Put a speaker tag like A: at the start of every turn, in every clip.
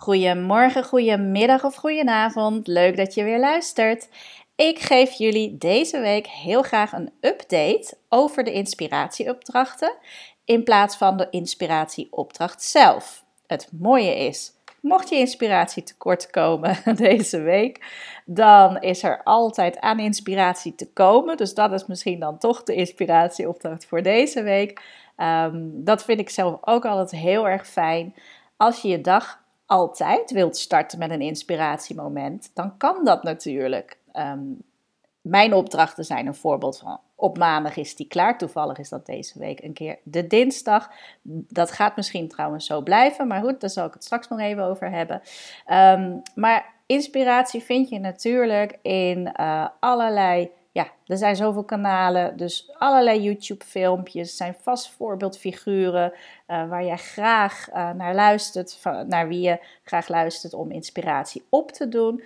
A: Goedemorgen, goedemiddag of goedenavond. Leuk dat je weer luistert. Ik geef jullie deze week heel graag een update over de inspiratieopdrachten in plaats van de inspiratieopdracht zelf. Het mooie is, mocht je inspiratie tekort komen deze week, dan is er altijd aan inspiratie te komen. Dus dat is misschien dan toch de inspiratieopdracht voor deze week. Ehm, dat vind ik zelf ook altijd heel erg fijn. Als je je dag altijd wilt starten met een inspiratiemoment, dan kan dat natuurlijk. Ehm, mijn opdrachten zijn een voorbeeld van. Op maandag is die klaar. Toevallig is dat deze week een keer de dinsdag. Dat gaat misschien trouwens zo blijven. Maar goed, daar zal ik het straks nog even over hebben. Ehm, maar inspiratie vind je natuurlijk in uh, allerlei ja, er zijn zoveel kanalen, dus allerlei YouTube-filmpjes zijn vast voorbeeldfiguren uh, waar jij graag uh, naar luistert, van, naar wie je graag luistert om inspiratie op te doen.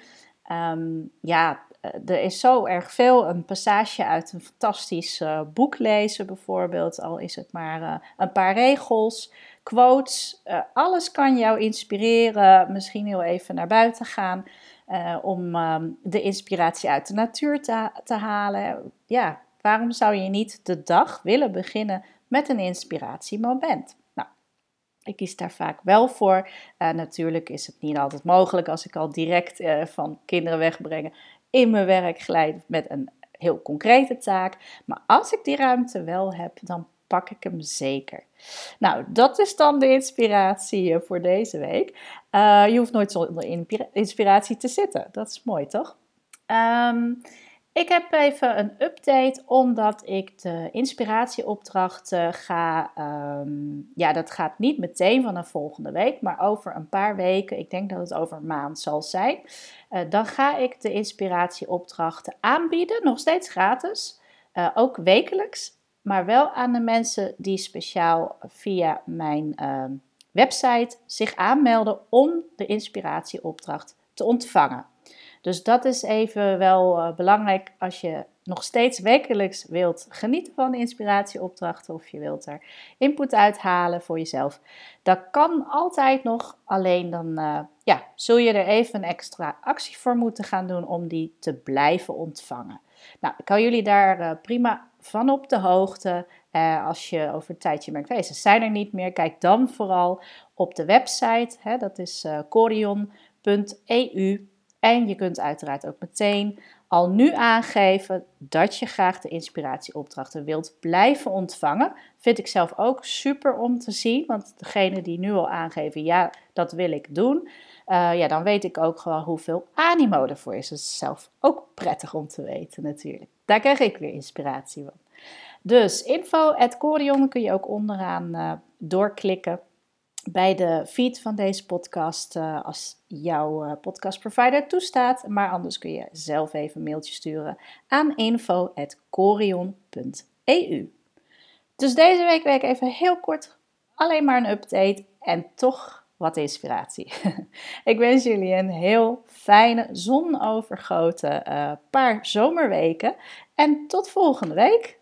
A: Um, ja, eh, er is zo erg veel. Een passage uit een fantastisch boek lezen, bijvoorbeeld, al is het maar een paar regels, quotes. alles kan jou inspireren. Misschien heel even naar buiten gaan. Om ehm, de inspiratie uit de natuur te, te halen. Ja, waarom zou je niet de dag willen beginnen met een inspiratiemoment? Nou, ik kies daar vaak wel voor. Natuurlijk is het niet altijd mogelijk als ik al direct van kinderen wegbrengen in mijn werk glijd met een heel concrete taak. Maar als ik die ruimte wel heb, dan pak ik hem zeker. Nou, dat is dan de inspiratie eh, voor deze week. Uh, je hoeft nooit zonder inspiratie te zitten. Dat is mooi, toch? Um, ik heb even een update omdat ik de inspiratieopdrachten ga. Um, ja, dat gaat niet meteen van een volgende week, maar over een paar weken. Ik denk dat het over een maand zal zijn. Uh, dan ga ik de inspiratieopdrachten aanbieden, nog steeds gratis. Uh, ook wekelijks maar wel aan de mensen die speciaal via mijn uh, website zich aanmelden om de inspiratieopdracht te ontvangen. Dus dat is even wel uh, belangrijk als je nog steeds wekelijks wilt genieten van inspiratieopdrachten of je wilt er input uithalen voor jezelf. Dat kan altijd nog, alleen dan uh, ja, zul je er even een extra actie voor moeten gaan doen om die te blijven ontvangen. Nou, ik kan jullie daar uh, prima van op de hoogte. Als je over een tijdje merkt, hey, ze zijn er niet meer, kijk dan vooral op de website. Hè, dat is corion.eu. En je kunt uiteraard ook meteen al nu aangeven dat je graag de inspiratieopdrachten wilt blijven ontvangen. Vind ik zelf ook super om te zien, want degene die nu al aangeven, ja, dat wil ik doen. Uh, ja, dan weet ik ook gewoon hoeveel animo ervoor is. Dat is zelf ook prettig om te weten natuurlijk. Daar krijg ik weer inspiratie van. Dus info kun je ook onderaan uh, doorklikken bij de feed van deze podcast uh, als jouw uh, podcastprovider toestaat. Maar anders kun je zelf even een mailtje sturen aan info.corion.eu. Dus deze week werk even heel kort alleen maar een update en toch wat inspiratie. ik wens jullie een heel fijne, zonovergoten uh, paar zomerweken. En tot volgende week.